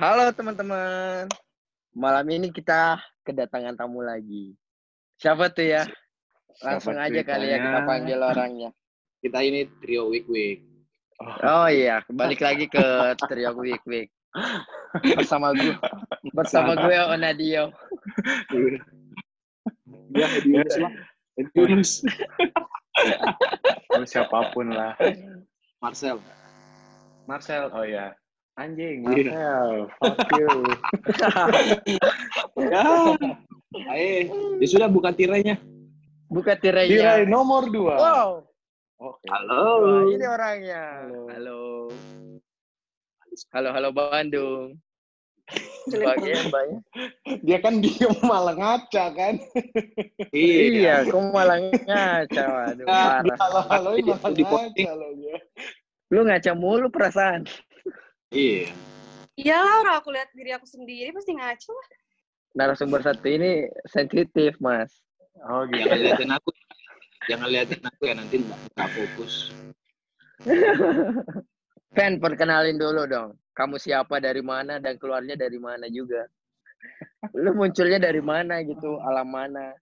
Halo teman-teman. Malam ini kita kedatangan tamu lagi. Siapa tuh ya? Langsung Siapa aja kali ya kita panggil orangnya. Kita ini trio Week Week. Oh iya, balik lagi ke trio Week Week. Bersama gue, bersama gue Onadio. Ya, Yunus lah. Yunus. Lu siapa pun lah. Marcel. Marcel, oh ya. Anjing, Iya. Marcel. Fuck you. Ya. Ayo, ya sudah buka tirainya. Buka Tirai tirainya. nomor dua. Wow, Oke. Halo. wah, ini orangnya. Halo. Halo. Halo, halo Bandung. Sebagai mbaknya. Dia kan diem malah ngaca kan. Iya, kok malah ngaca. Waduh, parah. Halo-haloin Di- malah ngaca loh dia. Lu ngaca mulu perasaan. Iya. Iya lah, orang aku lihat diri aku sendiri pasti ngaco lah. Narasumber satu ini sensitif, Mas. Oh gitu. Jangan liatin aku. Jangan liatin aku ya nanti nggak fokus. Fen, perkenalin dulu dong. Kamu siapa, dari mana, dan keluarnya dari mana juga. Lu munculnya dari mana gitu, alam mana.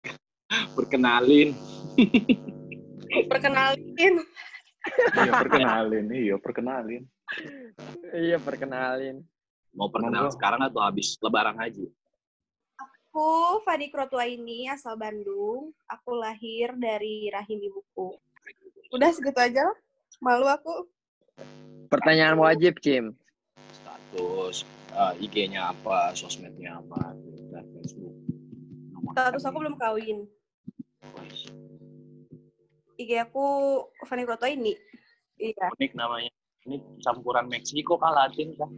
Perkenalin. Perkenalin. Iya perkenalin, iya perkenalin. Iya, perkenalin. Mau perkenalan sekarang atau habis lebaran haji? Aku Fadi Krotwa ini asal Bandung. Aku lahir dari rahim ibuku. Udah segitu aja lah. Malu aku. Pertanyaan wajib, Cim. Status, eh, IG-nya apa, sosmednya apa, dan Facebook. Nomor Status aku belum kawin. Wih, IG aku Fadi Krotwa ini. Iya. Unik namanya. Ini campuran Meksiko kah Latin kah?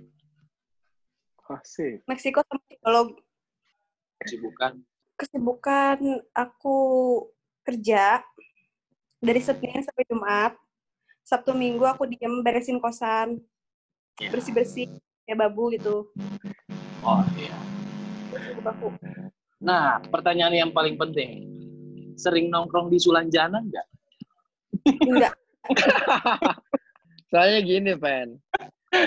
Asik. Meksiko sama psikolog. Kesibukan. Kesibukan aku kerja dari Senin sampai Jumat. Sabtu Minggu aku diem beresin kosan. Ya. Bersih-bersih. Kayak babu gitu. Oh iya. Sibuk aku. Nah, pertanyaan yang paling penting. Sering nongkrong di Sulanjana nggak? Enggak. Soalnya gini, Fen.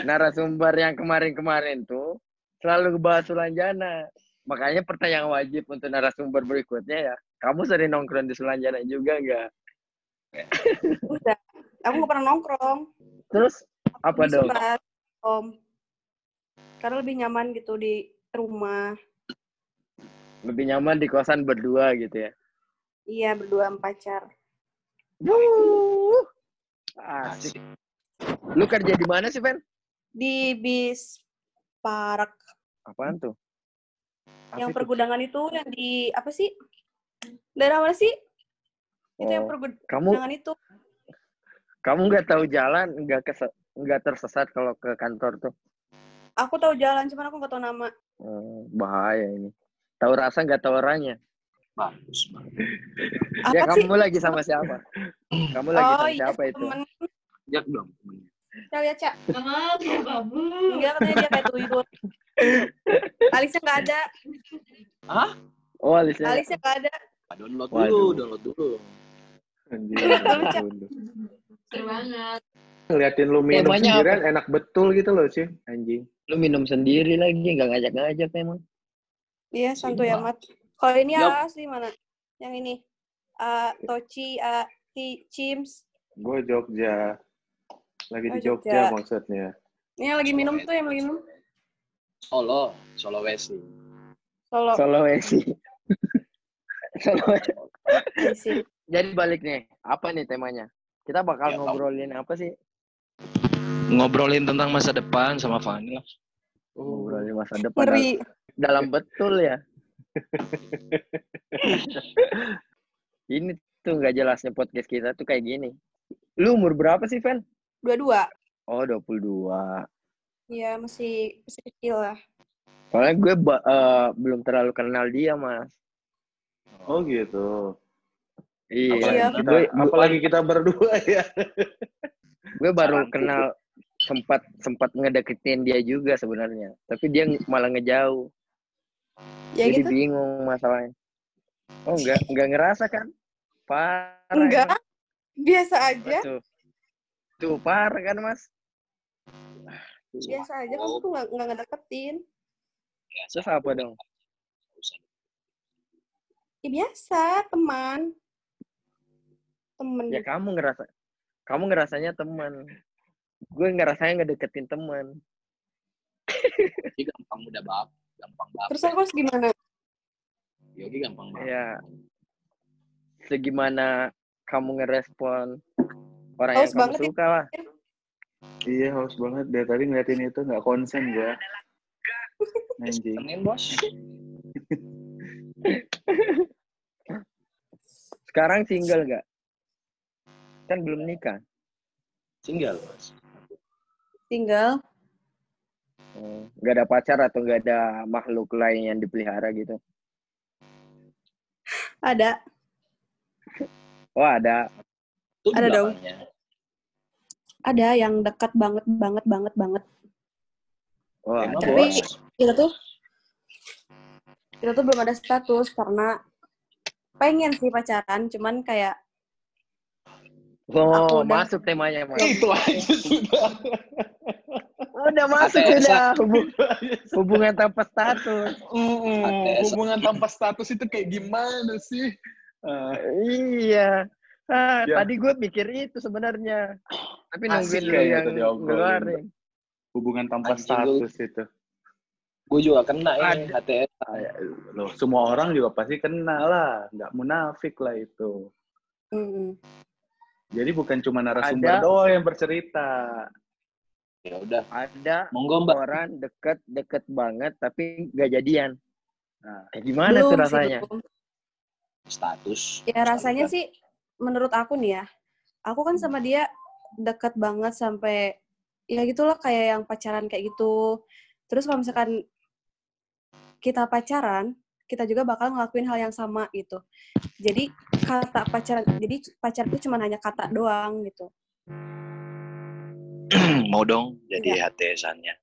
Narasumber yang kemarin-kemarin tuh selalu ngebahas Sulanjana. Makanya pertanyaan wajib untuk narasumber berikutnya ya. Kamu sering nongkrong di Sulanjana juga nggak? Udah. Aku nggak pernah nongkrong. Terus apa dong? Om. Karena lebih nyaman gitu di rumah. Lebih nyaman di kosan berdua gitu ya? Iya, berdua pacar. Wuh, asik. Lu kerja di mana sih, Fen? Di bis Park. Apaan tuh? yang Apa itu? pergudangan itu yang di apa sih? Daerah mana sih? Itu yang Oh, pergudangan kamu itu. kamu nggak tahu jalan, nggak nggak tersesat kalau ke kantor tuh. Aku tahu jalan, cuman aku nggak tahu nama. Hmm, bahaya ini. Tahu rasa nggak tahu orangnya. Bagus. ya sih? kamu lagi sama siapa? Kamu lagi Oh sama iya, siapa itu? temen. Lihat dong. temennya. Kita lihat, Cak. Kayak babu. Enggak, katanya dia kayak tuyul. Alisnya nggak ada. Oh, Alicia. Alisnya nggak ada. Download Waduh. dulu, download dulu. Anjing. Lucu. Seru banget. Ngeliatin lu minum Temanya sendirian enak betul gitu loh sih, anjing. Lu minum sendiri lagi, nggak ngajak-ngajak memang. Iya, santuy Simba. amat. Kalau ini Yup. asli mana? Yang ini. Tochi, ah, Ti, Chims. Gue Jogja. Lagi di Oh, Jogja, Jogja. maksudnya. Ini yang lagi minum tuh, yang lagi minum. Solo, Sulawesi. Solo. Sulawesi. Sulawesi. Isi. Jadi balik nih, apa nih temanya? Kita bakal Ya, ngobrolin apa sih? Ngobrolin tentang masa depan sama Fani lah. Ngobrolin masa depan Ngeri. dalam betul ya. Ini tuh nggak jelasnya podcast kita tuh kayak gini. Lu umur berapa sih, Fen? Dua-dua. Oh, 22. Iya, masih, masih kecil lah. Soalnya gue eh, belum terlalu kenal dia, Mas. Oh gitu. Iya. Apalagi, Iya. kita, Gue, apalagi kita berdua ya. gue baru kenal sempat sempat ngedeketin dia juga sebenarnya. Tapi dia malah ngejauh. Ya Jadi gitu. bingung masalahnya. Oh, enggak enggak ngerasa kan? Parah. Enggak. Biasa aja. Tuh, parah kan, Mas? Biasa aja kamu tuh nggak nggak ngedeketin. Biasa. Terus apa dong? Ya biasa, teman. Temen. Ya kamu ngerasa kamu ngerasanya teman. Gue ngerasanya ngedeketin teman. Yogi gampang mudah bab, gampang bab. Terus aku harus gimana? Yogi gampang bab. Ya. Segimana kamu ngerespon orang Haus yang kamu banget suka lah. Iya, haus banget. Dari tadi ngeliatin itu nggak konsen ya. Anjing. Bos. Sekarang single gak? Kan belum nikah. Single bos. Tinggal. Hmm, Gak ada pacar atau gak ada makhluk lain yang dipelihara gitu. Ada. Oh ada. Itu Ada dong. Ada yang dekat banget, banget, banget, banget. Oh. Tapi- bos. Kita tuh kita tuh belum ada status karena pengen sih pacaran, cuman kayak Oh Aku udah- masuk temanya mas. Itu aja sudah. Udah masuk ATS. udah hubung- hubungan tanpa status. Hubungan tanpa status itu kayak gimana sih? Eh, Iya. Ah, Ya. Tadi gue mikir itu sebenarnya. Tapi Asik nungguin lu kayaknya yang tuh ngeluarin. hubungan tanpa Anjing, status itu. Gue juga kena ini HTS. Loh, semua orang juga pasti kena lah. Nggak munafik lah itu. mm, Jadi bukan cuma narasumber Ada. doang yang bercerita. Ya udah. Ada Monggo mbak. orang deket deket banget tapi gak jadian. Nah, gimana tuh belum sih, rasanya? belum. Status. Ya rasanya Misalkan. sih menurut aku nih ya, aku kan sama dia deket banget sampai ya gitulah kayak yang pacaran kayak gitu. Terus kalau misalkan kita pacaran, kita juga bakal ngelakuin hal yang sama gitu. Jadi kata pacaran, jadi pacar itu cuma hanya kata doang gitu. Mau dong jadi Iya. HTS-annya.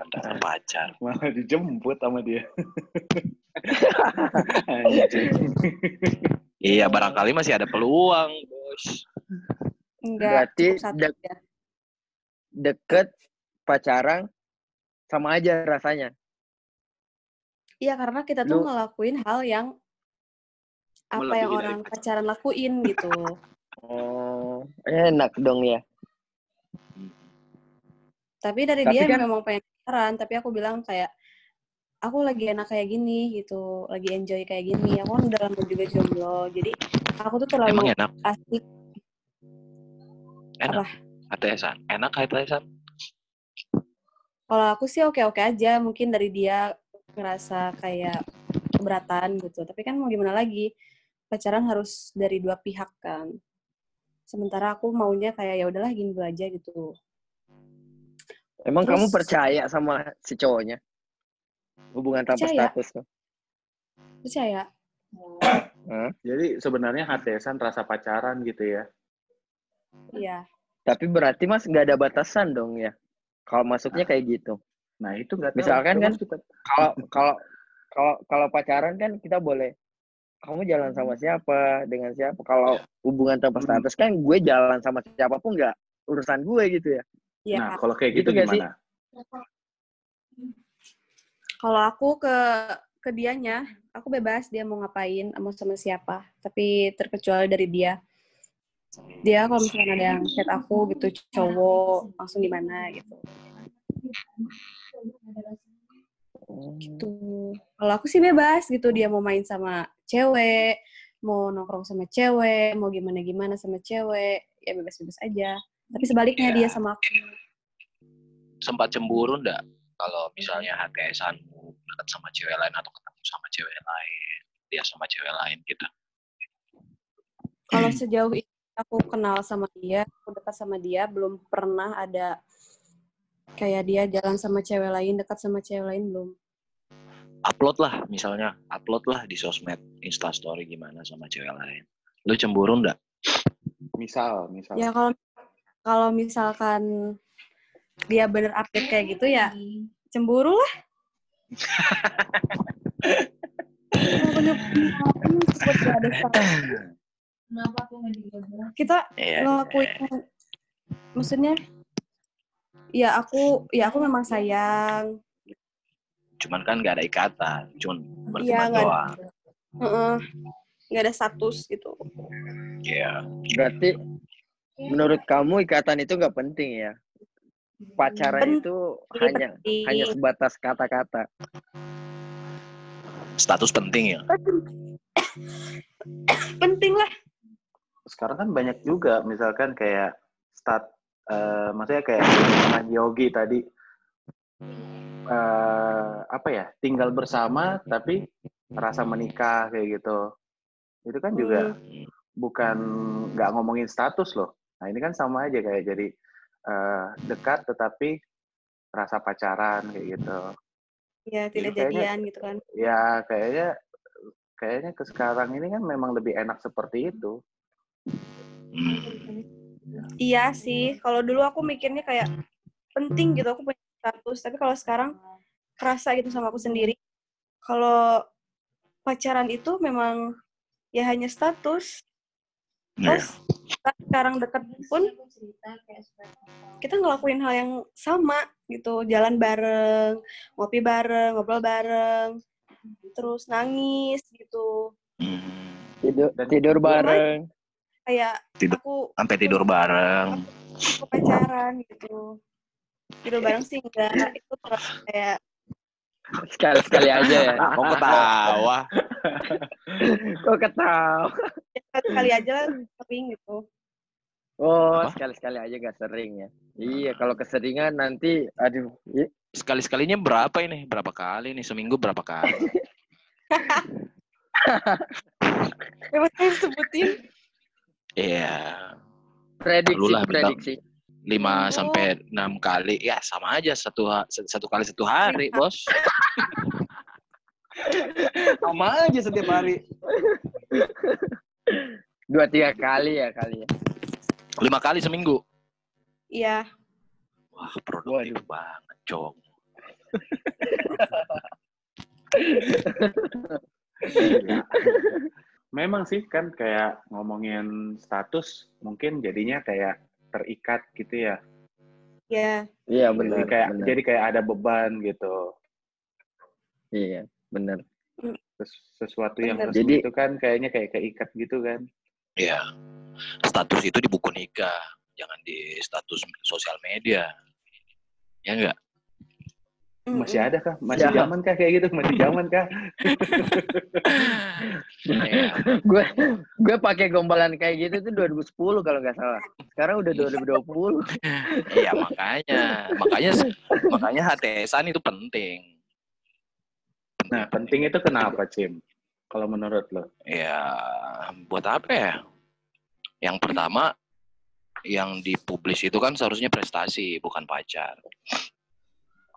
Teman pacar. malah dijemput sama dia. Iya, barangkali masih ada peluang, bos. Enggak, Berarti dek- aja. Deket pacaran sama aja rasanya. Iya, karena kita tuh Lu- ngelakuin hal yang apa Melebihi yang orang pacaran. pacaran lakuin gitu. Oh, enak dong ya. Tapi dari Tapi dia kan- memang pengen pacaran, tapi aku bilang kayak aku lagi enak kayak gini gitu, lagi enjoy kayak gini. Aku kan udah lama juga jomblo, jadi aku tuh Emang terlalu enak? asik. Enak. HTS-an. Enak HTS-an? Kalau aku sih oke-oke aja, mungkin dari dia ngerasa kayak keberatan gitu. Tapi kan mau gimana lagi? Pacaran harus dari dua pihak kan. Sementara aku maunya kayak ya udahlah gini dulu aja gitu. Emang Terus- kamu percaya sama si cowoknya? Hubungan tanpa Percaya. status tuh. Percaya? Hah? Jadi sebenarnya HTSan rasa pacaran gitu ya. Iya. Tapi berarti mas nggak ada batasan dong ya? Kalau masuknya kayak gitu. Nah itu nggak. Misalkan kan- Kalau kalau kalau kalau pacaran kan kita boleh kamu jalan sama siapa dengan siapa. Kalau hubungan tanpa Hmm. status kan gue jalan sama siapa pun nggak urusan gue gitu ya. Iya. Nah kalau kayak gitu Gitu nggak sih? Kalau aku ke ke dianya, aku bebas dia mau ngapain, mau sama siapa. Tapi terkecuali dari dia. Dia kalau misalnya ada yang chat aku gitu cowok langsung gimana gitu. Gitu. Kalau aku sih bebas gitu dia mau main sama cewek, mau nongkrong sama cewek, mau gimana gimana sama cewek, ya bebas-bebas aja. Tapi sebaliknya Ya. dia sama aku. Sempat cemburu ndak? Kalau misalnya HTS-anmu dekat sama cewek lain atau ketemu sama cewek lain, dia sama cewek lain gitu. Kalau sejauh ini aku kenal sama dia, aku dekat sama dia, belum pernah ada kayak dia jalan sama cewek lain, dekat sama cewek lain belum. Upload lah, misalnya upload lah di sosmed, instastory gimana sama cewek lain. Lu cemburu ndak? Misal, misal. Ya kalau kalau misalkan dia bener update kayak gitu ya cemburu lah. Kita Iya. ngelakuin maksudnya ya aku ya aku memang sayang Cuman kan nggak ada ikatan, cuman berteman Iya, nggak ada. doang. Heeh. nggak ada status gitu Iya. Berarti menurut kamu ikatan itu nggak penting ya? Pacaran Penting, itu hanya penting. hanya sebatas kata-kata. Status penting ya. penting. Lah sekarang kan banyak juga misalkan kayak start eh maksudnya kayak Yogi tadi. Eh apa ya? Tinggal bersama tapi rasa menikah kayak gitu. Itu kan juga bukan nggak ngomongin status loh. Nah ini kan sama aja kayak jadi eh, dekat tetapi rasa pacaran kayak gitu. Ya tidak jadian gitu kan. ya kayaknya kayaknya ke sekarang ini kan memang lebih enak seperti itu. Iya sih kalau dulu aku mikirnya kayak penting gitu aku punya status. Tapi kalau sekarang kerasa gitu sama aku sendiri. Kalau pacaran itu memang ya hanya status. Iya. Terus kita sekarang deket pun kita ngelakuin hal yang sama gitu jalan bareng ngopi bareng ngobrol bareng terus nangis gitu Hmm. Tidur, Dan- tidur bareng. kayak Tidur- aku Sampai tidur bareng. aku pacaran gitu tidur bareng sih enggak itu terasa kayak Sekali-sekali aja ya. Kok ketawa? Kok ketawa? sekali aja sering gitu Oh, Apa? sekali-sekali aja gak sering ya. Iya, kalau keseringan nanti, aduh, i- Sekali-sekalinya berapa ini? Berapa kali nih? Seminggu berapa kali? memang saya sebutin Iya. prediksi, Perlulah prediksi. 5 Oh. sampai 6 kali. Ya, sama aja satu satu kali satu hari, Bos. Sama aja setiap hari Dua tiga kali ya kali ya. 5 kali seminggu. iya Wah, produktif banget, Cok. Gila. Memang sih kan kayak ngomongin status mungkin jadinya kayak terikat gitu ya. ya Iya Jadi benar. kayak benar. jadi kayak ada beban gitu. Iya. Ses- Sesuatu yang Bener. resmi Jadi- itu kan kayaknya kayak keikat gitu kan. Iya. Status itu di buku nikah, jangan di status sosial media. Ya enggak? Masih ada kah? Masih Ya. zaman kah kayak gitu? Masih zaman kah? Iya. Gue gue pakai gombalan kayak gitu tuh 2010 kalau nggak salah. Sekarang udah 2020. Iya, makanya. Makanya makanya HTSan itu penting. Nah, penting itu kenapa, Cim? Kalau menurut lo? Ya, buat apa ya? Yang pertama, yang dipublis itu kan seharusnya prestasi, bukan pacar.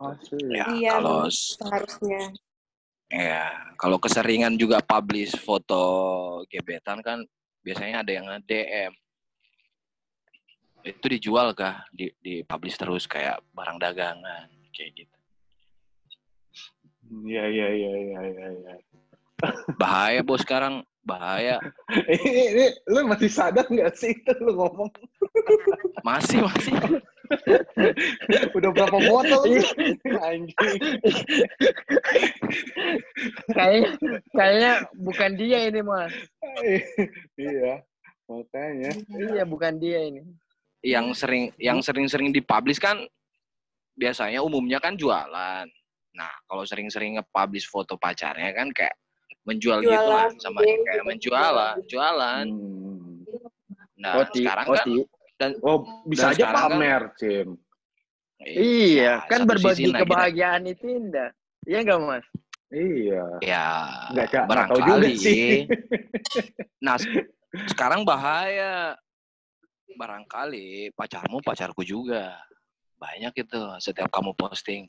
Oh. Ya, Iya, kalau seharusnya ya, kalau keseringan juga publish foto gebetan kan biasanya ada yang DM. Itu dijual kah? Di, dipublish terus kayak barang dagangan kayak gitu. Iya, iya, iya, iya, iya, iya. Bahaya bos sekarang, bahaya. ini, ini lu masih sadar nggak sih itu lu ngomong? Masih masih. Udah berapa botol sih? Anjing. Kayaknya kayaknya bukan dia ini mas. iya, makanya. Iya bukan dia ini. yang sering yang sering-sering dipublish kan biasanya umumnya kan jualan. Nah, kalau sering-sering nge-publish foto pacarnya kan kayak menjual gitu lah Jualan, sama iya, kayak gitu. menjual lah, jualan. Hmm. Nah, oh, sekarang oh, kan ti- Oh, bisa Dan aja kan- pamer, Cim. Iya, kan berbagi sisi nah, kita- kebahagiaan itu indah. Iya nggak mas? Iya. Ya, Nggak, Cak. Nggak tahu barangkali. juga sih. nah, se- sekarang bahaya. Barangkali pacarmu pacarku juga. Banyak itu setiap kamu posting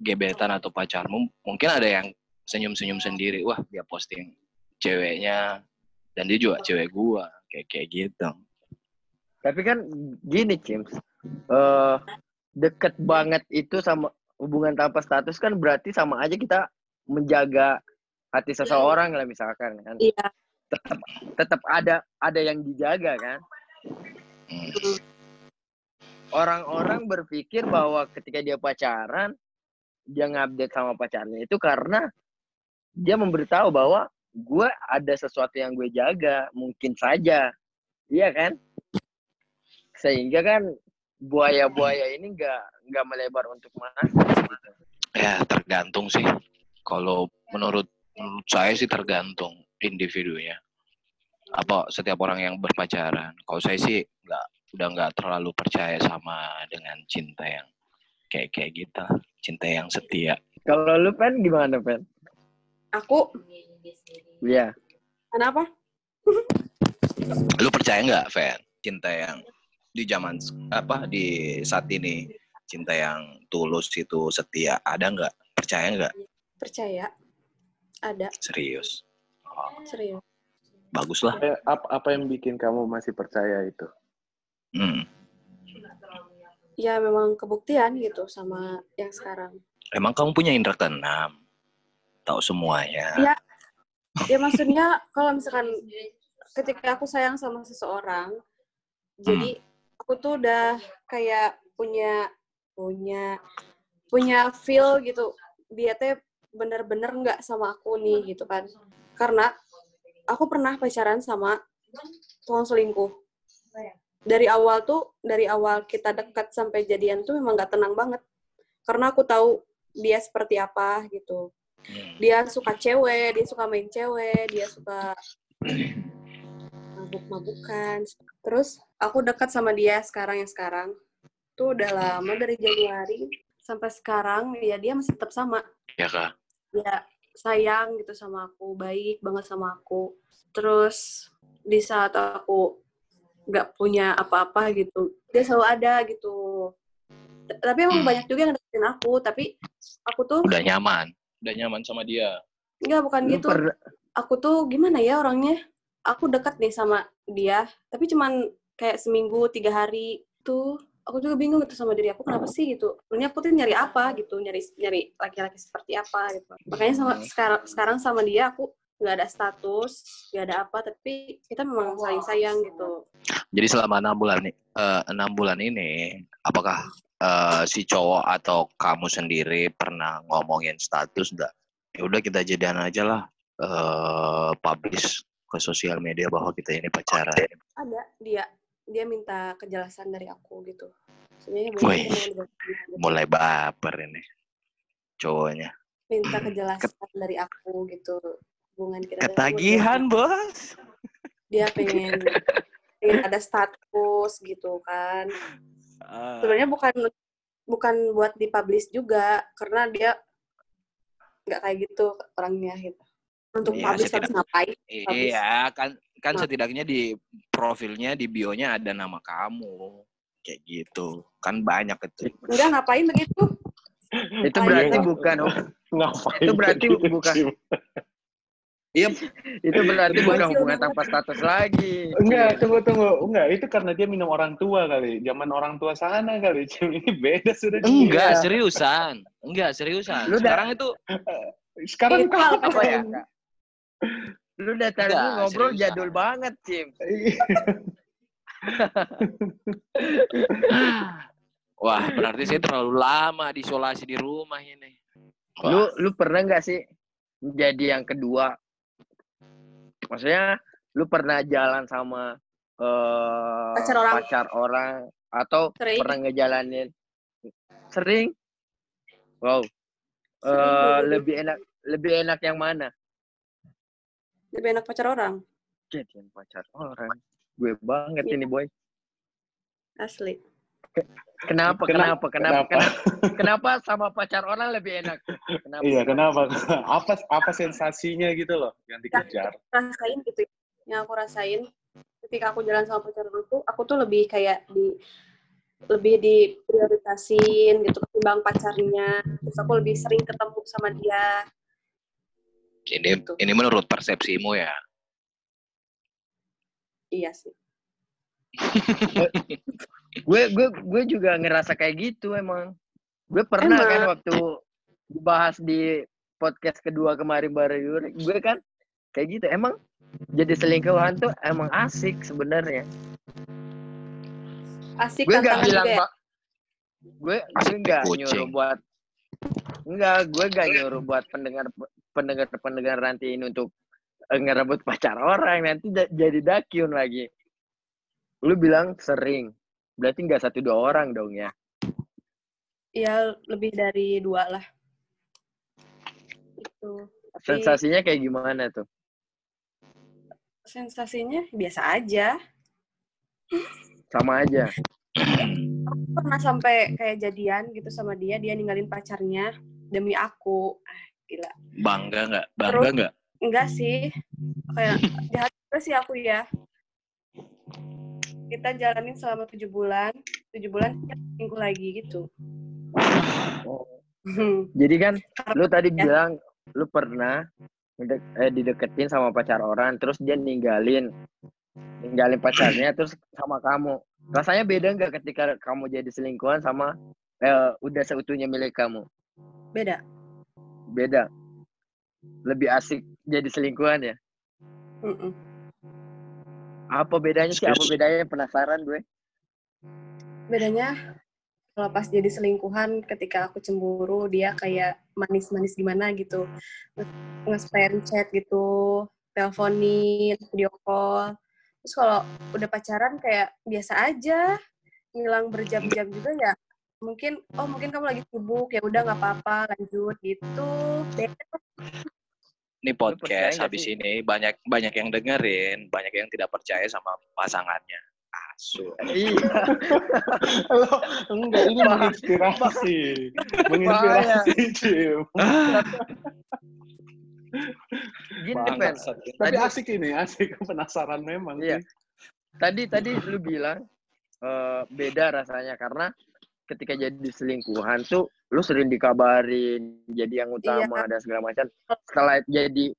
gebetan atau pacarmu, mungkin ada yang senyum-senyum sendiri. Wah, dia posting ceweknya dan dia juga cewek gua. Kayak kayak gitu. Tapi kan gini James, eh deket banget itu sama hubungan tanpa status kan berarti sama aja kita menjaga hati seseorang lah misalkan kan. iya Tetap ada ada yang dijaga kan. Hmm. orang-orang berpikir bahwa ketika dia pacaran dia ngupdate sama pacarnya itu karena dia memberitahu bahwa gue ada sesuatu yang gue jaga mungkin saja iya kan sehingga kan buaya-buaya ini nggak nggak melebar untuk gitu. Ya tergantung sih. Kalau menurut menurut saya sih tergantung individunya. Apa setiap orang yang berpacaran. Kalau saya sih nggak udah nggak terlalu percaya sama dengan cinta yang kayak kayak gitu. Cinta yang setia. kalau lu pen gimana pen Aku, Iya kenapa? Lu percaya nggak, Fen? Cinta yang di zaman apa di saat ini cinta yang tulus itu setia ada nggak? Percaya nggak? Percaya. Ada, Serius? Oh, serius. bagus lah. Eh, apa, apa yang bikin kamu masih percaya itu? Hmm. Ya memang kebuktian gitu sama yang sekarang. Emang kamu punya indera keenam? Tahu semuanya. Iya. Ya maksudnya kalau misalkan ketika aku sayang sama seseorang, jadi aku tuh udah kayak punya punya punya feel gitu. Dia teh bener-bener nggak sama aku nih gitu kan. Karena aku pernah pacaran sama tukang selingkuh. Dari awal tuh, dari awal kita dekat sampai jadian tuh memang nggak tenang banget. Karena aku tahu dia seperti apa gitu Hmm. dia suka cewek, dia suka main cewek, dia suka mabuk-mabukan. Terus aku dekat sama dia sekarang yang sekarang. Tuh udah lama dari Januari sampai sekarang ya dia masih tetap sama. Ya kak. Dia sayang gitu sama aku, baik banget sama aku. Terus di saat aku nggak punya apa-apa gitu, dia selalu ada gitu. T- Tapi emang Hmm. banyak juga yang deketin aku, tapi aku tuh Udah nyaman. Udah nyaman sama dia. nggak bukan lu gitu. per aku tuh gimana ya orangnya aku dekat nih sama dia tapi cuman kayak seminggu tiga hari tuh aku juga bingung gitu sama diri aku kenapa sih gitu sebenarnya aku tuh nyari apa gitu nyari nyari laki-laki seperti apa gitu makanya sama Hmm. sekarang sekarang sama dia aku nggak ada status nggak ada apa tapi kita memang saling sayang gitu Jadi selama enam bulan eh, enam bulan ini, apakah eh, si cowok atau kamu sendiri pernah ngomongin status enggak? Ya udah kita jadian aja lah, eh, publish ke sosial media bahwa kita ini pacaran. ada dia dia minta kejelasan dari aku gitu sebenarnya Wih. belum Mulai baper ini cowoknya. minta kejelasan dari aku gitu hubungan kita Ketagihan bos. dia pengen pengen ada status gitu kan sebenarnya bukan bukan buat dipublish juga karena dia nggak kayak gitu orangnya gitu untuk Iya, publish harus ngapain Iya, kan kan Nah. setidaknya di profilnya di bionya ada nama kamu. Kayak gitu. Kan banyak itu. enggak ngapain begitu itu berarti bukan Ngapain? Itu berarti bukan-? Iya, itu berarti bukan Masih hubungan udah- tanpa status lagi Enggak, tunggu tunggu. Enggak, itu karena dia minum orang tua kali. Zaman orang tua sana kali. Cim. Ini beda sudah. Cim. enggak Iya. seriusan. Enggak seriusan. Lu dah- Sekarang itu Sekarang Itu kau apa ya Kak? lu datar Enggak, lu ngobrol seriusan. jadul banget Cim Wah, berarti saya terlalu lama diisolasi di rumah ini. lu Wah, lu pernah nggak sih menjadi yang kedua maksudnya lu pernah jalan sama eh, Pacar orang. pacar orang atau Sering. pernah ngejalanin? Sering. Wow. Sering, dulu. lebih enak lebih enak yang mana? Lebih enak pacar orang. Jadian pacar orang. Gue banget Iya. ini boy. Asli kenapa Kena- kenapa kenapa kenapa? kenapa, kenapa sama pacar orang lebih enak kenapa Iya, kenapa? Apa apa sensasinya gitu loh yang dikejar? rasain gitu ya. yang aku rasain ketika aku jalan sama pacar orang tuh aku tuh lebih kayak di lebih diprioritasin gitu ketimbang pacarnya terus aku lebih sering ketemu sama dia ini Gitu. ini menurut persepsimu ya. iya sih gue gue gue juga ngerasa kayak gitu emang. Gue pernah Emang. kan waktu dibahas di podcast kedua kemarin baru Yuri gue kan kayak gitu. Emang jadi selingkuhan tuh emang asik sebenarnya. Asik gue tantangan bilang ya. Pak, gue gue kucing. nyuruh buat enggak gue nggak nyuruh buat pendengar pendengar pendengar nanti ini untuk eh, ngerebut pacar orang. Nanti ja- jadi dakyun lagi. Lu bilang sering berarti nggak satu dua orang dong ya Ya lebih dari dua lah. Itu. Tapi sensasinya kayak gimana tuh sensasinya biasa aja. sama aja Aku pernah sampai kayak jadian gitu sama dia, dia ninggalin pacarnya demi aku. Ah, gila. Bangga nggak? Bangga nggak? Enggak sih. Kayak jahat juga sih aku ya. Kita jalanin selama tujuh bulan. Tujuh bulan minggu lagi gitu. jadi kan lu tadi Ya. bilang lu pernah eh, dideketin sama pacar orang terus dia ninggalin ninggalin pacarnya terus sama kamu rasanya beda nggak ketika kamu jadi selingkuhan sama eh, udah seutuhnya milik kamu Beda. beda lebih asik jadi selingkuhan ya Mm-mm. Apa bedanya sih? Apa bedanya? Penasaran gue. Bedanya kalau pas jadi selingkuhan ketika aku cemburu dia kayak manis-manis gimana gitu. Nge-spam chat gitu, teleponin, video call. Terus kalau udah pacaran kayak biasa aja, ngilang berjam-jam juga ya mungkin oh mungkin kamu lagi sibuk ya udah nggak apa-apa lanjut gitu. Beda Ini podcast habis sih? ini banyak banyak yang dengerin, banyak yang tidak percaya sama pasangannya. Asu. iya Lo, enggak, ini menginspirasi. menginspirasi, Jim. gini pen. Tapi Tadi- asik ini, asik. Penasaran memang. Iya. tadi tadi lu bilang eh, beda rasanya karena ketika jadi selingkuhan tuh lu sering dikabarin jadi yang utama dan segala macam. Setelah jadi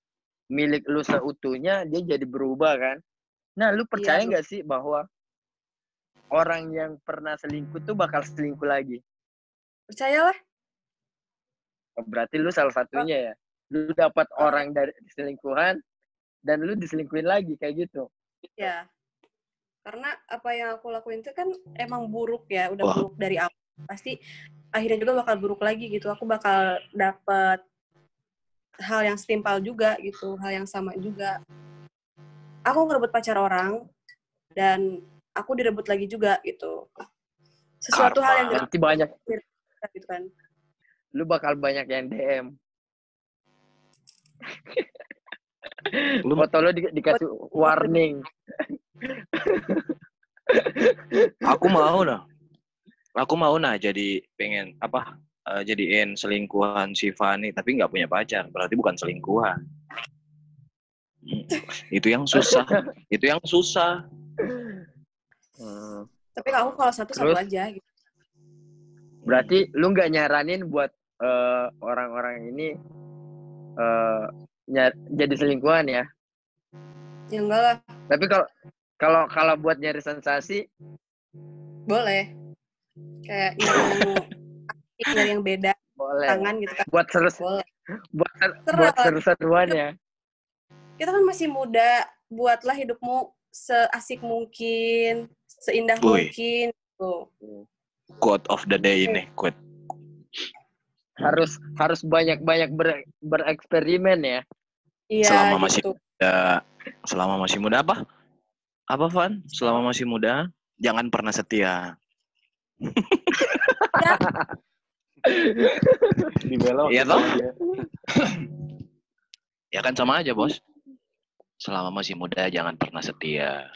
milik lu seutuhnya dia jadi berubah kan? Nah lu percaya Iya, nggak sih bahwa orang yang pernah selingkuh tuh bakal selingkuh lagi? Percayalah. Berarti lu salah satunya ya? Lu dapat orang dari selingkuhan dan lu diselingkuhin lagi kayak gitu? Ya karena apa yang aku lakuin itu kan emang buruk ya udah Wah. buruk dari awal pasti akhirnya juga bakal buruk lagi gitu. Aku bakal dapet hal yang setimpal juga gitu hal yang sama juga. Aku ngerebut pacar orang dan aku direbut lagi juga gitu. Sesuatu hal yang berarti banyak. gitu kan. Lu bakal banyak yang DM Lu foto lu di- dikasih warning. Aku mau nah. Aku mau nah jadi pengen apa? eh, jadiin selingkuhan si Fani tapi nggak punya pacar berarti bukan selingkuhan Hmm, itu yang susah itu yang susah Hmm. tapi aku kalau satu satu Terus? aja gitu Berarti lu nggak nyaranin buat eh, orang-orang ini eh, nya- jadi selingkuhan ya? ya enggak lah Tapi kalau kalau kalau buat nyari sensasi, boleh kayak yang nyari yang beda boleh. tangan gitu kan. Buat seru boleh. buat ser- Terus buat seru-seruan ya. kita kan masih muda buatlah hidupmu seasik mungkin seindah Wih. mungkin tuh quote of the day ini quote. Harus harus banyak-banyak ber- bereksperimen ya. iya Selama masih- gitu. Ya, selama masih muda apa? Apa Van? Selama masih muda jangan pernah setia Dibelok. Iya toh? ya kan sama aja bos. Selama masih muda jangan pernah setia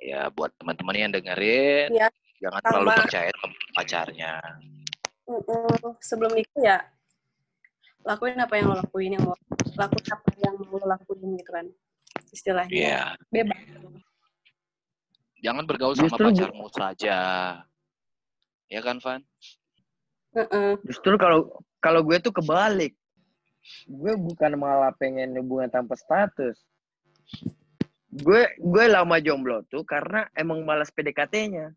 ya. Buat teman-teman yang dengerin Iya, jangan sama. terlalu percaya sama pacarnya. Sebelum nikah ya lakuin apa yang lo lakuin yang mau lakuin apa yang mau lo lakuin gitu kan istilahnya. Iya. Bebas. Jangan bergaul sama Justru pacarmu saja ya kan Van Heeh. Justru kalau kalau gue tuh kebalik. Gue bukan malah pengen hubungan tanpa status. Gue gue lama jomblo tuh karena emang malas PDKT-nya.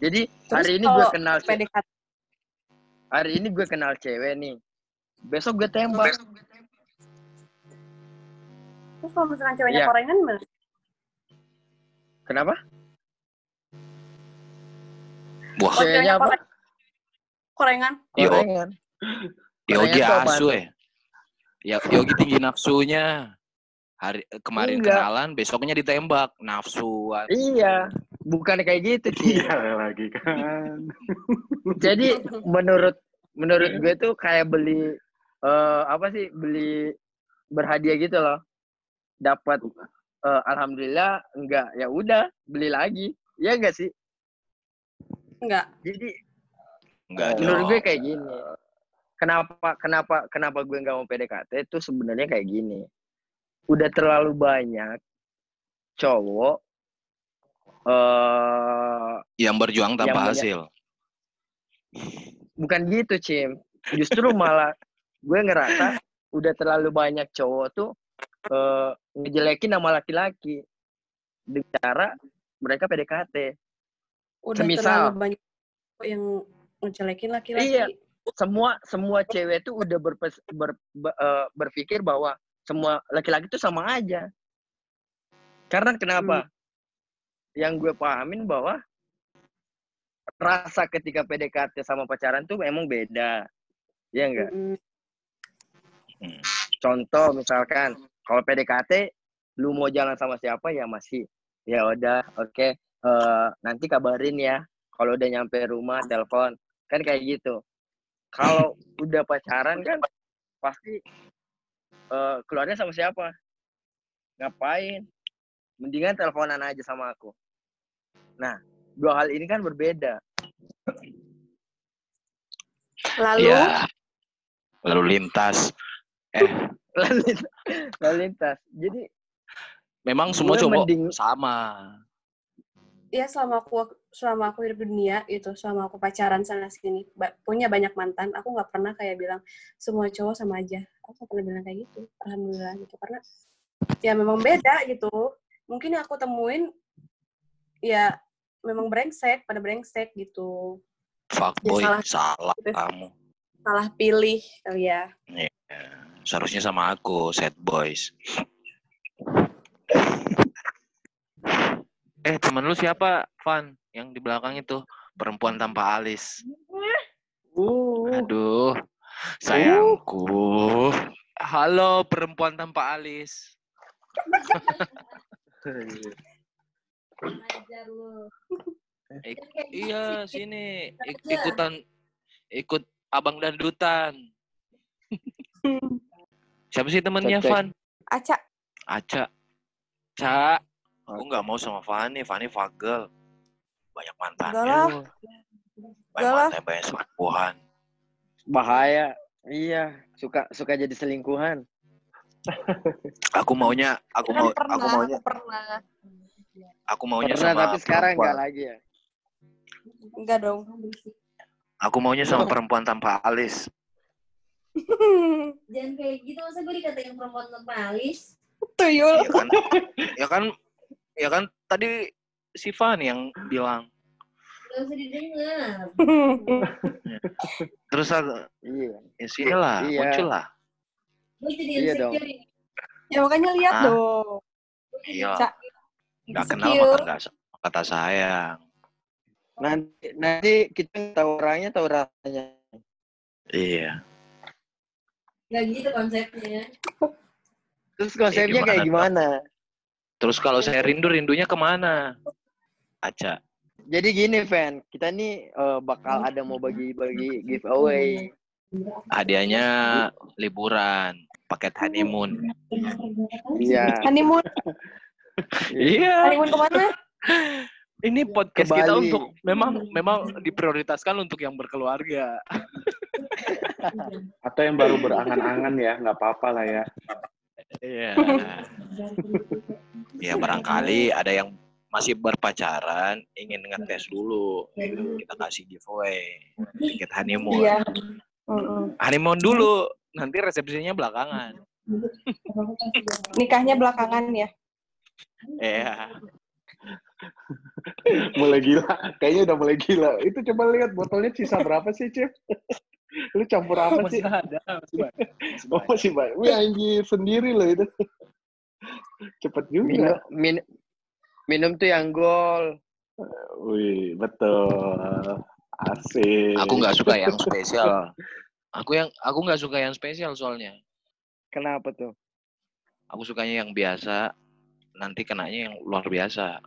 Jadi Terus hari ini gue kenal PDKT hari ini gue kenal cewek nih. Besok gue tembak. terus kalau misalkan ceweknya Iya. korengan gimana? Kenapa? Wah, Ceweknya apa? koreng- Korengan. Yogi Korengan apaan asu ya. Ya, Yogi tinggi nafsunya. Hari kemarin Enggak. kenalan, besoknya ditembak. Nafsuan. Iya, bukan kayak gitu sih. Iya lagi kan. Jadi menurut menurut gue tuh kayak beli eh apa sih beli berhadiah gitu loh. Dapat eh, alhamdulillah enggak ya udah beli lagi. Ya enggak sih? Enggak. Jadi Enggak, menurut Jo. gue kayak gini. Kenapa kenapa kenapa gue nggak mau PDKT itu sebenarnya kayak gini. Udah terlalu banyak cowok eh Yang berjuang tanpa Yang hasil. bukan gitu, Cim. Justru malah gue ngerasa udah terlalu banyak cowok tuh eh ngejelekin nama laki-laki dengan cara mereka PDKT. Udah Semisal. terlalu banyak yang ngejelekin laki-laki. Iya. Semua semua cewek tuh udah berpes, ber, be- eh, berpikir bahwa semua laki-laki tuh sama aja. Karena kenapa? Yang gue pahamin bahwa rasa ketika PDKT sama pacaran tuh emang beda. Iya enggak? Mm-mm. Hmm. Contoh misalkan kalau PDKT lu mau jalan sama siapa ya masih ya udah oke eh, nanti kabarin ya kalau udah nyampe rumah telepon kan kayak gitu kalau udah pacaran kan pasti eh, keluarnya sama siapa ngapain mendingan teleponan aja sama aku nah dua hal ini kan berbeda Lalu Iya. Lalu lintas. Eh, lalu lintas, lalu lintas. jadi memang semua cowok mending- sama. Ya selama aku selama aku hidup di dunia itu selama aku pacaran sana sini ba- punya banyak mantan aku nggak pernah kayak bilang semua cowok sama aja aku nggak pernah bilang kayak gitu alhamdulillah gitu karena ya memang beda gitu mungkin yang aku temuin ya memang brengsek pada brengsek gitu Fuckboy, salah. salah Gitu. kamu. salah pilih kali ya Ya, seharusnya sama aku, sad boys. Eh, temen lu siapa, Van? Yang di belakang itu perempuan tanpa alis. uh Aduh, sayangku. Halo, perempuan tanpa alis. Ik- kayak iya, sini Ik- ikutan ikut abang dandutan. Siapa sih temennya. Van? Aca Aca. Ca, aku nggak mau sama Fani. Fani fagel. Banyak mantannya. Enggak lah. loh. Banyak mantan, banyak selingkuhan. bahaya iya suka suka jadi selingkuhan Aku maunya, aku mau, pernah aku maunya, aku pernah aku maunya pernah sama tapi sekarang perempuan. enggak lagi ya enggak dong Aku maunya sama perempuan tanpa alis. Jangan kayak gitu, masa gue dikatain perempuan tanpa alis? tuyul Ya kan? ya kan? Ya kan tadi si Fani yang bilang. Gak usah didengar. Terus aku, iya ya sini lah, Iya. muncul lah. Gue jadi Iya dong. ini. ya makanya lihat Ah. dong Iya. Nggak kenal maka nggak kata sayang. nanti nanti kita tahu orangnya tahu rasanya Iya. Gak gitu konsepnya. terus konsepnya gimana kayak gimana Terus kalau saya rindu, rindunya ke mana? Aca. jadi gini fan kita nih eh, bakal ada mau bagi-bagi giveaway Hadiahnya liburan, paket honeymoon. iya honeymoon Iya. honeymoon ke mana Ini podcast kita untuk memang memang diprioritaskan untuk yang berkeluarga. Atau yang baru berangan-angan ya, nggak apa-apa lah ya. Iya. ya barangkali ada yang masih berpacaran ingin ngetes dulu. Kita kasih giveaway tiket honeymoon. iya. Honeymoon dulu, nanti resepsinya belakangan. nikahnya belakangan ya Iya. Mulai gila. Kayaknya udah mulai gila. Itu coba lihat botolnya sisa berapa sih, Cip? Lu campur apa sih? ada, masih banyak. Oh, masih banyak. Wih, anjir. Sendiri loh itu. Cepet minum juga. min- minum tuh yang gol Wih, betul. Asik. Aku nggak suka yang spesial. Aku yang aku nggak suka yang spesial soalnya. Kenapa tuh? Aku sukanya yang biasa. Nanti kenanya yang luar biasa.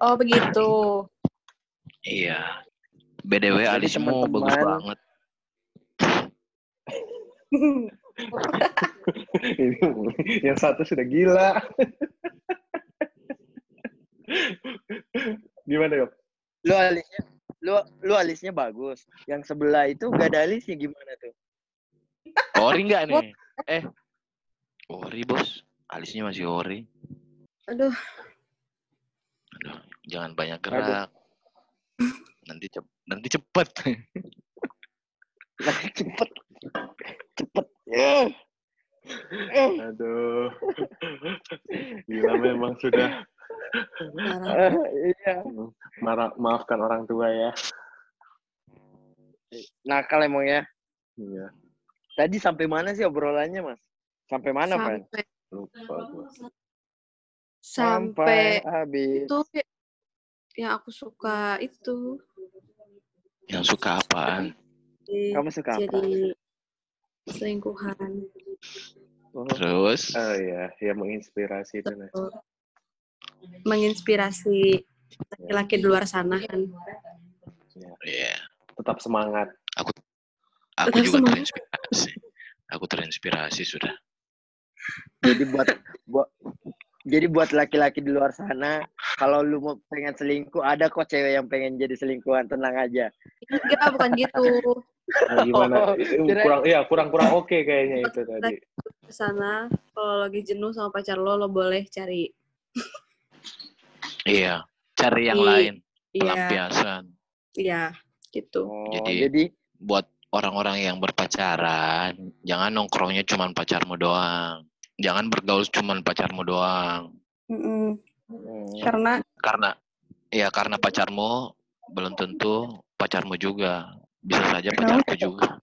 Oh begitu. Iya. BDW Jadi alismu bagus banget. Ini yang satu sudah gila. Gimana, Yop? Lu alisnya lu lu alisnya bagus. Yang sebelah itu gak ada alisnya gimana tuh? Ori nggak nih? Eh, ori bos. Alisnya masih ori. Aduh, jangan banyak gerak. Nanti cep nanti cepet. Nah, cepet. Cepet. Ya. Eh, Aduh. Gila memang sudah eh, iya. marah, maafkan orang tua ya. Nakal emang ya. Iya, Tadi sampai mana sih obrolannya, Mas? Sampai mana, sampai lupa gua. sampai habis. itu yang aku suka itu yang suka apaan? jadi, Kamu suka apa? jadi selingkuhan. Oh, Terus Oh iya, ya menginspirasi itu. Nah. Menginspirasi laki-laki di luar sana kan. Iya. Tetap semangat. Aku Tetap juga semangat. terinspirasi. Aku terinspirasi sudah. jadi buat buat jadi buat laki-laki di luar sana, kalau lu mau pengen selingkuh, ada kok cewek yang pengen jadi selingkuhan, tenang aja. Enggak, bukan gitu. Nah, gimana? Oh, kurang iya, kurang-kurang oke kayaknya itu tadi. Di sana kalau lagi jenuh sama pacar lo, lo boleh cari Iya. Cari yang lain. iya, Pelampiasan. iya gitu. Oh, Jadi- jadi Buat orang-orang yang berpacaran, jangan nongkrongnya cuman pacarmu doang. Jangan bergaul cuman pacarmu doang. Mm-mm. Karena Karena ya karena pacarmu belum tentu pacarmu juga. Bisa saja pacarku juga.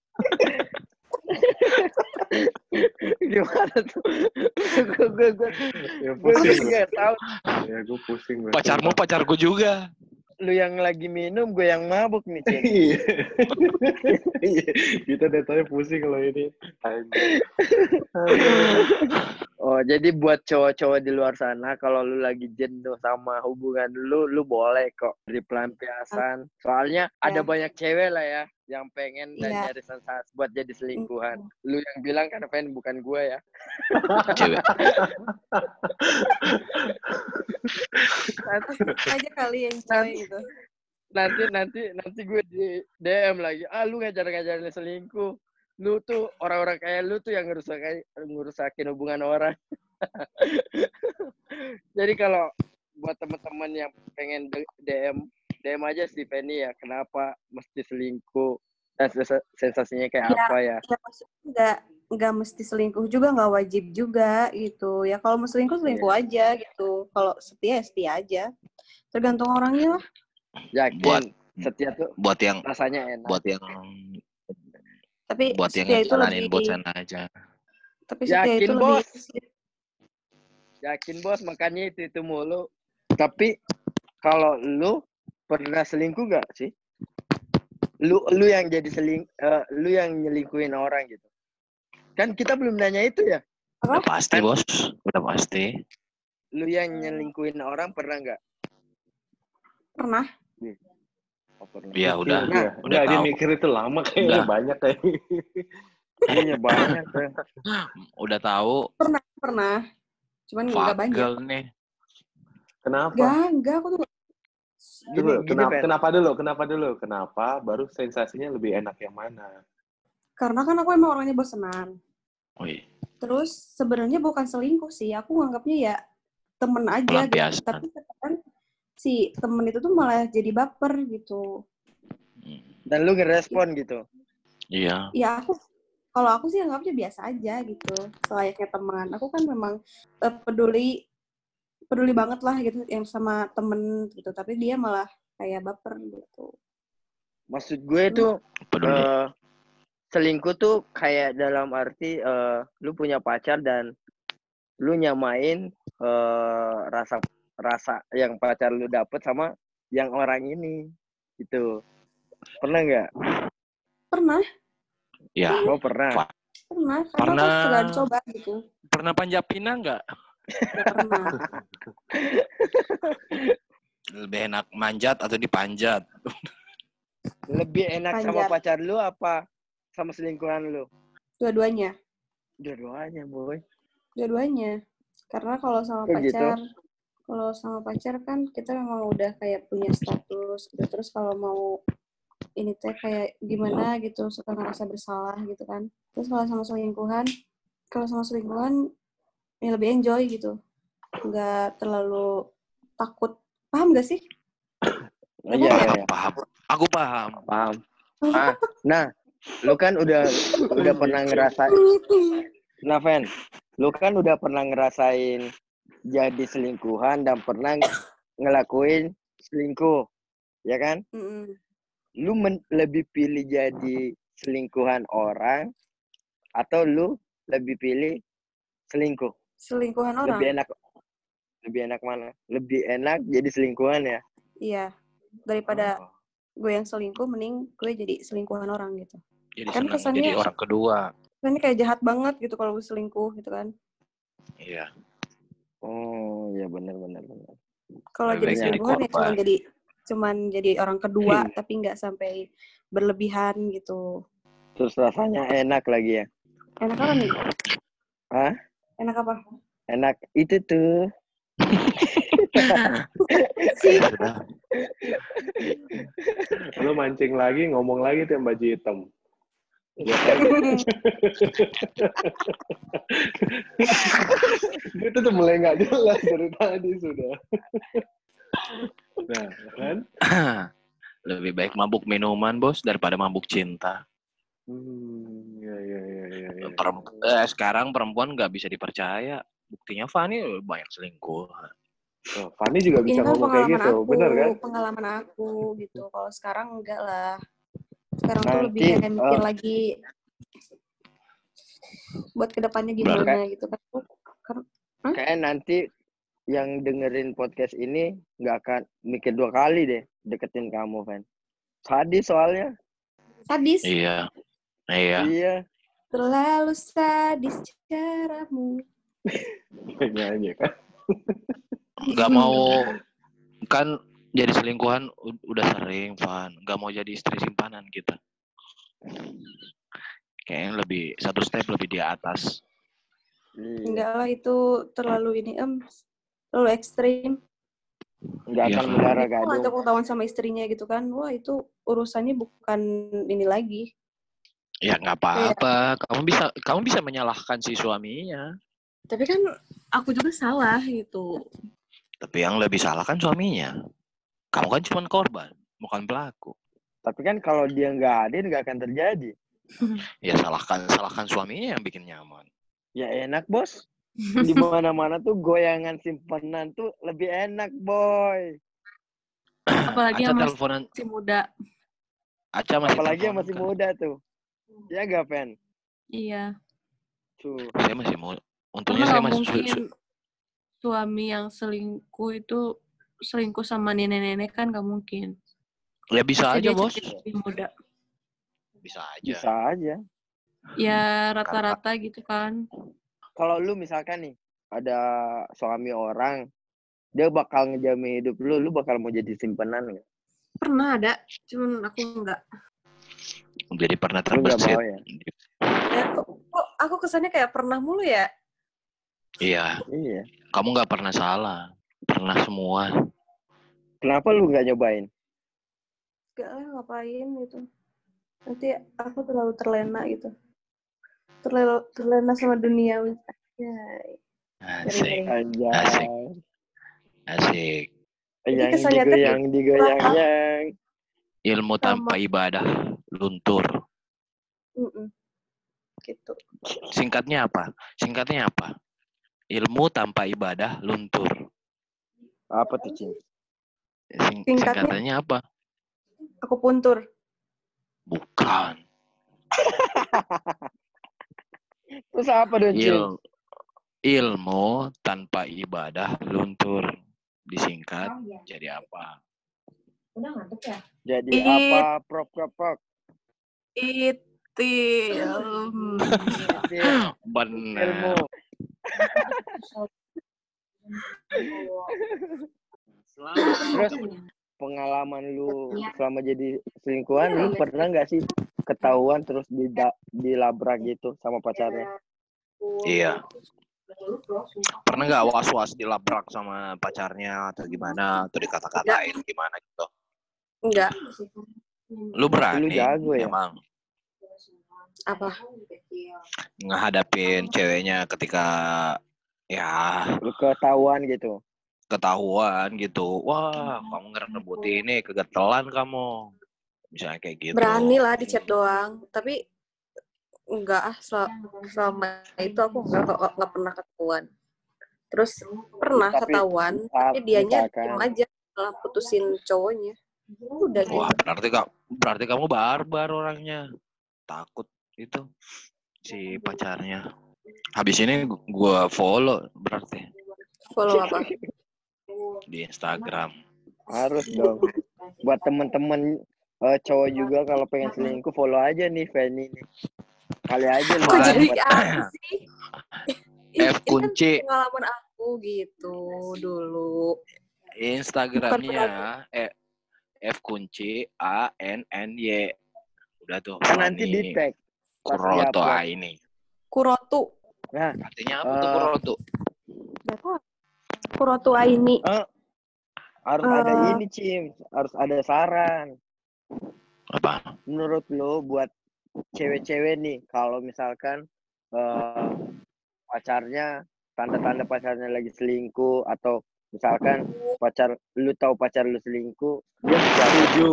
gimana tuh? gue gue gue Ya gue pusing. gua. nggak tahu. Ya gue pusing. Pacarmu pacarku juga. Lu yang lagi minum, gue yang mabuk nih. Iya. Iya. Kita datanya pusing kalau ini. Oh, jadi buat cowok-cowok di luar sana, kalau lu lagi jenuh sama hubungan lu, lu boleh kok di pelampiasan. Soalnya ada Ya. banyak cewek lah ya yang pengen dan Iya. nyari sensasi buat jadi selingkuhan. Lu yang bilang kan pengen bukan gue ya. Cewek. nanti aja kali yang cewek gitu. Nanti nanti nanti gue di DM lagi. Ah, lu ngajar-ngajarin selingkuh. Lu tuh orang-orang kayak lu tuh yang ngerusakin ngerusakin hubungan orang. jadi kalau buat teman-teman yang pengen DM DM aja si Penny ya kenapa mesti selingkuh dan sens- sensasinya kayak Ya. apa ya Ya maksudnya nggak nggak mesti selingkuh juga, nggak wajib juga gitu. Ya kalau mau selingkuh selingkuh aja gitu. Kalau setia ya setia aja. Tergantung orangnya lah. yakin Buat- setia tuh Buat yang rasanya enak buat yang Tapi buat yang setia itu ngejalanin lebih. bosan aja. Tapi setia Yakin, itu Bos? lebih. yakin bos makanya itu itu mulu tapi kalau lu pernah selingkuh gak sih lu lu yang jadi seling eh, lu yang nyelingkuhin orang gitu kan kita belum nanya itu ya Udah pasti bos. Udah pasti. lu yang nyelingkuhin orang pernah nggak Pernah. oh, pernah Ya udah. Iya. udah Enggak, dia mikir itu lama kayaknya Udah. banyak kayak. Iya banyak tuh. Udah tahu Pernah. Pernah. Cuman nggak banyak. nih. Kenapa? Enggak, enggak. Aku tuh Dulu, gini, kenapa, Pen. kenapa dulu? Kenapa dulu? Kenapa baru sensasinya lebih enak yang mana? karena kan aku emang orangnya bosenan. Wih, Terus sebenarnya bukan selingkuh sih. Aku nganggapnya ya temen aja gitu. Tapi kan si temen itu tuh malah jadi baper gitu. hmm, dan lu ngerespon gitu Iya. Ya aku kalau aku sih anggapnya biasa aja gitu. Selayaknya teman. Aku kan memang eh, peduli peduli banget lah gitu yang sama temen gitu. Tapi dia malah kayak baper gitu. maksud gue tuh Peduli. eh, selingkuh tuh kayak dalam arti eh, lu punya pacar dan lu nyamain eh, rasa rasa yang pacar lu dapet sama yang orang ini gitu pernah nggak Pernah, Ya, oh pernah pernah. Karena Pernah. sudah dicoba gitu. pernah panjat pinang nggak? Gak pernah. Lebih enak manjat atau dipanjat? lebih enak sama Panjat. pacar lu apa sama selingkuhan lu Dua-duanya. dua-duanya boy Dua-duanya. Karena kalau sama Oh, gitu? pacar, kalau sama pacar kan kita memang udah kayak punya status gitu. Terus kalau mau ini teh kayak gimana gitu, suka ngerasa bersalah gitu kan. Terus kalau sama selingkuhan, kalau sama selingkuhan ya lebih enjoy gitu. Nggak terlalu takut. Paham gak sih? Oh, iya iya iya. Paham. Aku paham. paham ah nah lu kan udah udah pernah ngerasain nah Fen lu kan udah pernah ngerasain jadi selingkuhan dan pernah ngelakuin selingkuh ya kan Mm-mm. lu men- lebih pilih jadi selingkuhan orang atau lu lebih pilih selingkuh Selingkuhan orang. lebih enak lebih enak mana lebih enak jadi selingkuhan ya Iya. Daripada Oh. gue yang selingkuh, mending gue jadi selingkuhan orang gitu. Jadi Kan kesannya- jadi orang kedua. Kan ini kayak jahat banget gitu kalau gue selingkuh gitu kan. Iya. oh ya benar benar benar Kalau jadi selingkuhan ya cuma jadi cuman jadi orang kedua tapi nggak sampai berlebihan gitu. terus rasanya enak lagi ya Enak apa nih? Hah? Enak apa? enak itu tuh. Lu mancing lagi, ngomong lagi tuh yang baju hitam. Ya kan? Itu tuh mulai nggak jelas dari tadi sudah. Nah, kan? Lebih baik mabuk minuman, Bos, daripada mabuk cinta. Hmm, ya, ya, ya, ya, ya. Perem- eh, sekarang perempuan nggak bisa dipercaya. Buktinya Fanny banyak selingkuh. Oh, Fanny juga Ini bisa kan ngomong kayak pengalaman gitu, aku, bener kan? pengalaman aku gitu. Kalau sekarang enggak lah. Sekarang tuh Nanti, lebih kayak mikir oh. lagi buat ke depannya gimana gitu kan. kayak nanti yang dengerin podcast ini nggak akan mikir dua kali deh deketin kamu Van sadis soalnya Sadis. Iya. Iya. iya Terlalu sadis caramu. Nyanyi kan? Nggak mau kan jadi selingkuhan udah sering, Van. Nggak mau jadi istri simpanan kita. Kayaknya lebih satu step lebih di atas. Iya. Enggak lah itu terlalu ini em terlalu ekstrim. nggak Iya, akan kan? mendarah Itu ngajak ketahuan sama istrinya gitu kan. Wah, itu urusannya bukan ini lagi. Ya nggak apa-apa. Kamu bisa kamu bisa menyalahkan si suaminya. Tapi kan aku juga salah gitu. Tapi yang lebih salah kan suaminya. Kamu kan cuma korban, bukan pelaku. tapi kan kalau dia nggak hadir nggak akan terjadi Ya salahkan salahkan suaminya yang bikin nyaman. ya enak bos di mana mana tuh goyangan simpenan tuh lebih enak boy Apalagi Aca yang masih teleponan, muda. Aca masih apalagi yang masih kan? muda tuh ya gak Pen Iya. tuh Saya masih muda. Untungnya Karena saya nggak masih su- mungkin su- suami yang selingkuh itu selingkuh sama nenek-nenek kan gak mungkin. ya bisa Pasti aja bos. lebih muda. Bisa aja. bisa aja Ya rata-rata gitu kan. kalau lu misalkan nih ada suami orang dia bakal ngejamin hidup lu lu bakal mau jadi simpenan nggak Pernah ada, cuman aku enggak. Jadi pernah mau ya Ya, kok, kok aku kesannya kayak pernah mulu ya? Iya. iya Kamu nggak pernah salah. Pernah semua. kenapa lu nggak nyobain Enggak lah, ngapain gitu. Nanti aku terlalu terlena gitu. Terlalu terlena sama dunia. Ya, Asik. Anjay. Asik. Asik. Yang digoyang digoyang yang Ilmu tanpa ibadah luntur. mm-mm. gitu. Singkatnya apa? Singkatnya apa? Ilmu tanpa ibadah luntur. apa tuh Cin? Sing- Singkatnya? singkatannya apa? Aku puntur. Bukan. terus apa dong Cin? Il ilmu tanpa ibadah luntur. disingkat Oh, iya. jadi apa? Udah ngantuk ya? Jadi It- apa, Prof, Prof? Itil. Bener. Ilmu. Terus pengalaman lu selama jadi selingkuhan, lu pernah nggak sih ketahuan terus dilabrak gitu sama pacarnya? Iya. Pernah nggak was-was dilabrak sama pacarnya atau gimana atau dikata-katain gimana gitu? Enggak. Lu berani Lu jago ya? emang Apa? ngehadapin ceweknya ketika ya Lu ketahuan gitu. ketahuan gitu. Wah, kamu ngerebut ini kegetelan kamu. Misalnya kayak gitu. Berani lah di chat doang. Tapi enggak ah sel- selama itu aku enggak enggak, enggak pernah ketahuan. Terus pernah Tapi ketahuan, tapi dianya diem aja setelah putusin cowoknya. Udah gitu. Wah, berarti kak, berarti kamu barbar orangnya. Takut itu si pacarnya. Habis ini gu- gua follow berarti Follow apa? di Instagram. Harus dong. Buat temen-temen eh, cowok juga kalau pengen selingkuh follow aja nih Fanny nih. Kali aja lu Kok jadi sih? Ih, F ini kan kunci pengalaman aku gitu dulu. Instagramnya eh, F kunci A N N Y. Udah tuh. kan nanti di tag. Kuroto. A ini. Kurotu. Nah, Artinya apa tuh Eh, Kuroto? Tahu. Kurotu Aini. harus ada Eh. ini Cim, harus ada saran. Apa? Menurut lo buat cewek-cewek nih kalau misalkan eh, pacarnya tanda-tanda pacarnya lagi selingkuh atau misalkan pacar lu tahu pacar lu selingkuh, dia bisa Setuju.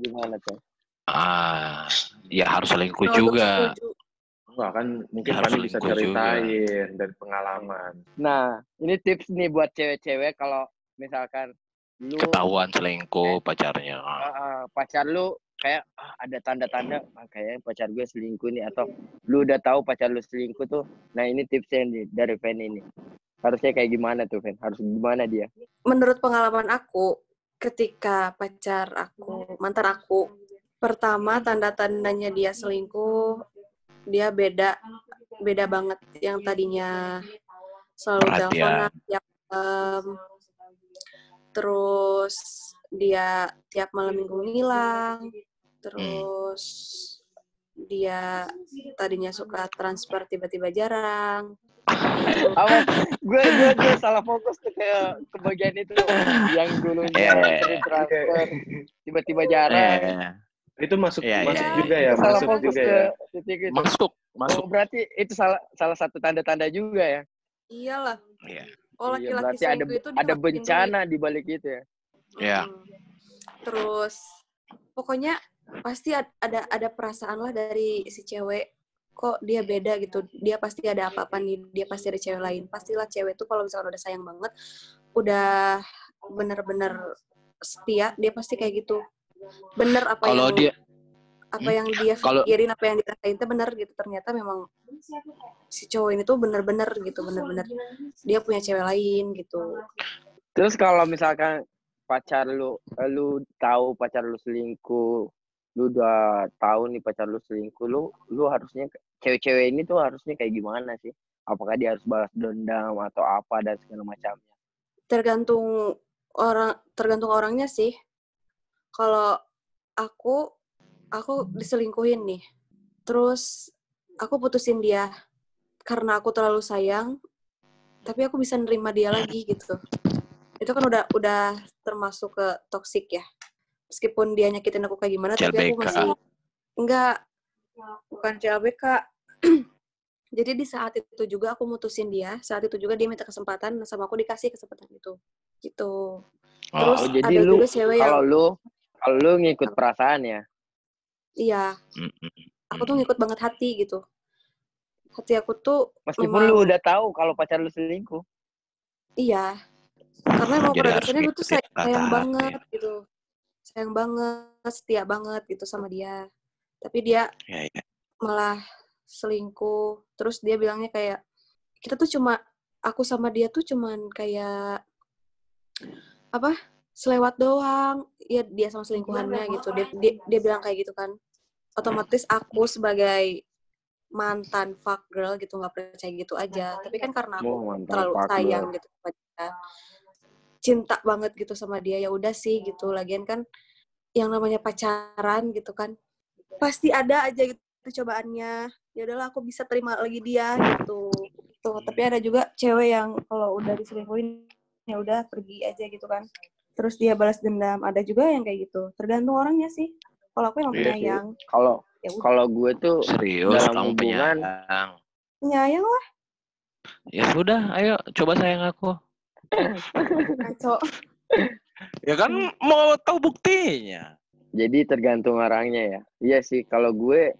gimana tuh? Ah, ya harus selingkuh juga. Enggak kan mungkin Harus Fani bisa selingkuh juga. ceritain dari pengalaman. Nah, ini tips nih buat cewek-cewek kalau misalkan lu Ketahuan selingkuh pacarnya. ah, ah, pacar lu kayak ah, ada tanda-tanda ah, kayaknya pacar gue selingkuh nih atau lu udah tahu pacar lu selingkuh tuh. Nah, ini tipsnya nih dari Fen ini. Harusnya kayak gimana tuh, Fen? Harus gimana dia? Menurut pengalaman aku, ketika pacar aku, mantan aku, pertama tanda-tandanya dia selingkuh, dia beda, beda banget. Yang tadinya selalu Perhatian. teleponan tiap malam, terus dia tiap malam minggu ngilang, terus dia tadinya suka transfer tiba-tiba jarang. Apa? gue gue gue salah fokus tuh ke ke bagian itu yang dulunya Eh. sering transfer tiba-tiba jarang. Eh, Itu masuk Iya, masuk iya. juga ya, salah masuk fokus juga ke ya. titik itu. masuk, masuk. Oh, berarti itu salah salah satu tanda-tanda juga ya. Iyalah. Iya. Oh, Iya, laki-laki berarti ada itu ada bencana di balik itu ya. Iya. Mm. Terus pokoknya pasti ad- ada ada perasaan lah dari si cewek kok dia beda gitu. Dia pasti ada apa-apa nih, dia pasti ada cewek lain. Pastilah cewek tuh kalau misalkan udah sayang banget, udah bener-bener setia, dia pasti kayak gitu. Bener apa Kalau yang dia apa yang dia Kalau- pikirin, apa yang dirasain itu bener gitu. Ternyata memang si cowok ini tuh bener-bener gitu, bener-bener dia punya cewek lain gitu. Terus kalau misalkan pacar lu lu tahu pacar lu selingkuh, lu udah tahu nih pacar lu selingkuh, lu lu harusnya cewek-cewek ini tuh harusnya kayak gimana sih? Apakah dia harus balas dendam atau apa dan segala macamnya? tergantung orang tergantung orangnya sih kalau aku aku diselingkuhin nih terus aku putusin dia karena aku terlalu sayang tapi aku bisa nerima dia lagi gitu itu kan udah udah termasuk ke toxic ya meskipun dia nyakitin aku kayak gimana tapi aku CLBK. masih enggak. Bukan CLBK jadi di saat itu juga aku mutusin dia saat itu juga dia minta kesempatan sama aku dikasih kesempatan itu. Gitu. Terus Oh, Oh, jadi ada lu- juga cewek yang Kalau lu kalau lu ngikut perasaan ya. iya. Aku tuh ngikut banget hati gitu. Hati aku tuh Meskipun Memang- lu udah tahu kalau pacar lu selingkuh. iya. Karena emang pada dasarnya gue tuh sayang, sayang banget gitu sayang banget setia banget gitu sama dia. Tapi dia ya, ya. malah selingkuh. Terus dia bilangnya kayak kita tuh cuma aku sama dia tuh cuman kayak apa selewat doang. Ya dia sama selingkuhannya gitu. dia, dia dia bilang kayak gitu kan. Otomatis aku sebagai mantan fuck girl gitu nggak percaya gitu aja. Tapi kan karena aku Oh, terlalu sayang girl. gitu dia cinta banget gitu sama dia ya udah sih gitu. Lagian kan yang namanya pacaran gitu kan pasti ada aja gitu cobaannya. Ya udahlah aku bisa terima lagi dia gitu. Tuh tapi ada juga cewek yang kalau udah diselingkuhin ya udah pergi aja gitu kan. Terus dia balas dendam. Ada juga yang kayak gitu. Tergantung orangnya sih. Kalau aku emang Iya penyayang. Kalau ya kalau gue tuh Serius, Dalam kamu hubungan- penyayang. penyayang lah. Ya sudah, ayo coba sayang aku. Ngaco Ya kan mau tahu buktinya. jadi tergantung orangnya ya. Iya sih kalau gue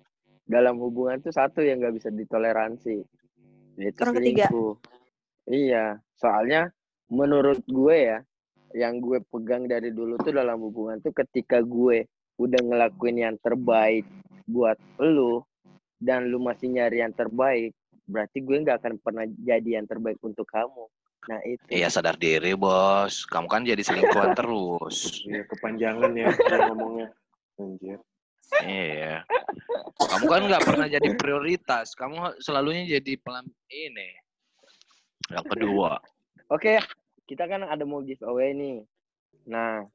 dalam hubungan tuh satu yang nggak bisa ditoleransi. Yaitu Orang ketiga. Iya, soalnya menurut gue ya, yang gue pegang dari dulu tuh dalam hubungan tuh ketika gue udah ngelakuin yang terbaik buat lu dan lu masih nyari yang terbaik, berarti gue nggak akan pernah jadi yang terbaik untuk kamu. Nah itu. Iya sadar diri bos. Kamu kan jadi selingkuhan terus. Iya, kepanjangan ya ngomongnya. Anjir. Iya. Kamu kan nggak pernah jadi prioritas. Kamu selalunya jadi pelam ini. Yang kedua. Oke, kita kan ada mau giveaway nih. Nah,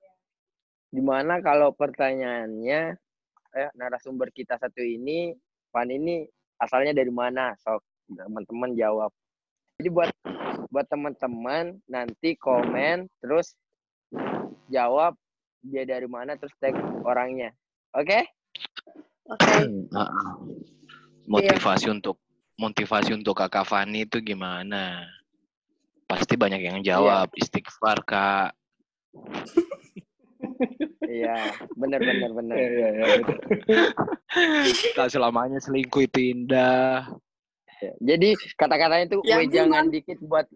gimana kalau pertanyaannya, eh, narasumber kita satu ini, Pan ini asalnya dari mana? Sok teman-teman jawab. Jadi buat buat teman-teman nanti komen terus jawab dia dari mana terus tag orangnya. Oke? oke Heeh. Motivasi untuk motivasi untuk kakak Fani itu gimana? Pasti banyak yang jawab istighfar kak. Iya, benar benar benar. Iya, iya, iya. selamanya selingkuh itu indah. Ya, Jadi kata-katanya itu Ya, we jangan dikit buat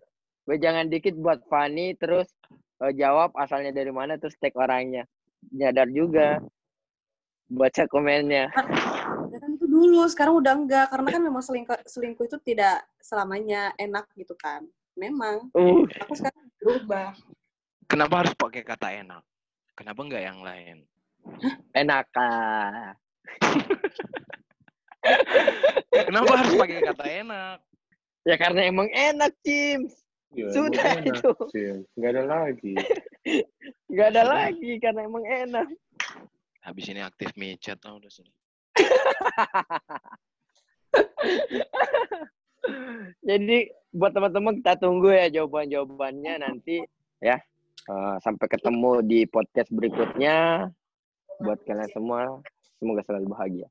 we jangan dikit buat Fani terus eh, jawab asalnya dari mana terus tag orangnya. Nyadar juga. Baca komennya. Ya kan itu dulu sekarang udah enggak karena kan memang selingkuh selingkuh itu tidak selamanya enak gitu kan memang Uh, aku sekarang berubah Kenapa harus pakai kata enak? Kenapa nggak yang lain? enak ah. Kenapa harus pakai kata enak? Ya karena emang enak, Cims. Iya, Sudah enak itu. sih. Nggak ada lagi. Gak ada lagi karena emang enak. Habis ini aktif micet tau udah sudah. Jadi buat teman-teman kita tunggu ya jawaban-jawabannya nanti ya. Eh, sampai ketemu di podcast berikutnya. Buat kalian semua, semoga selalu bahagia.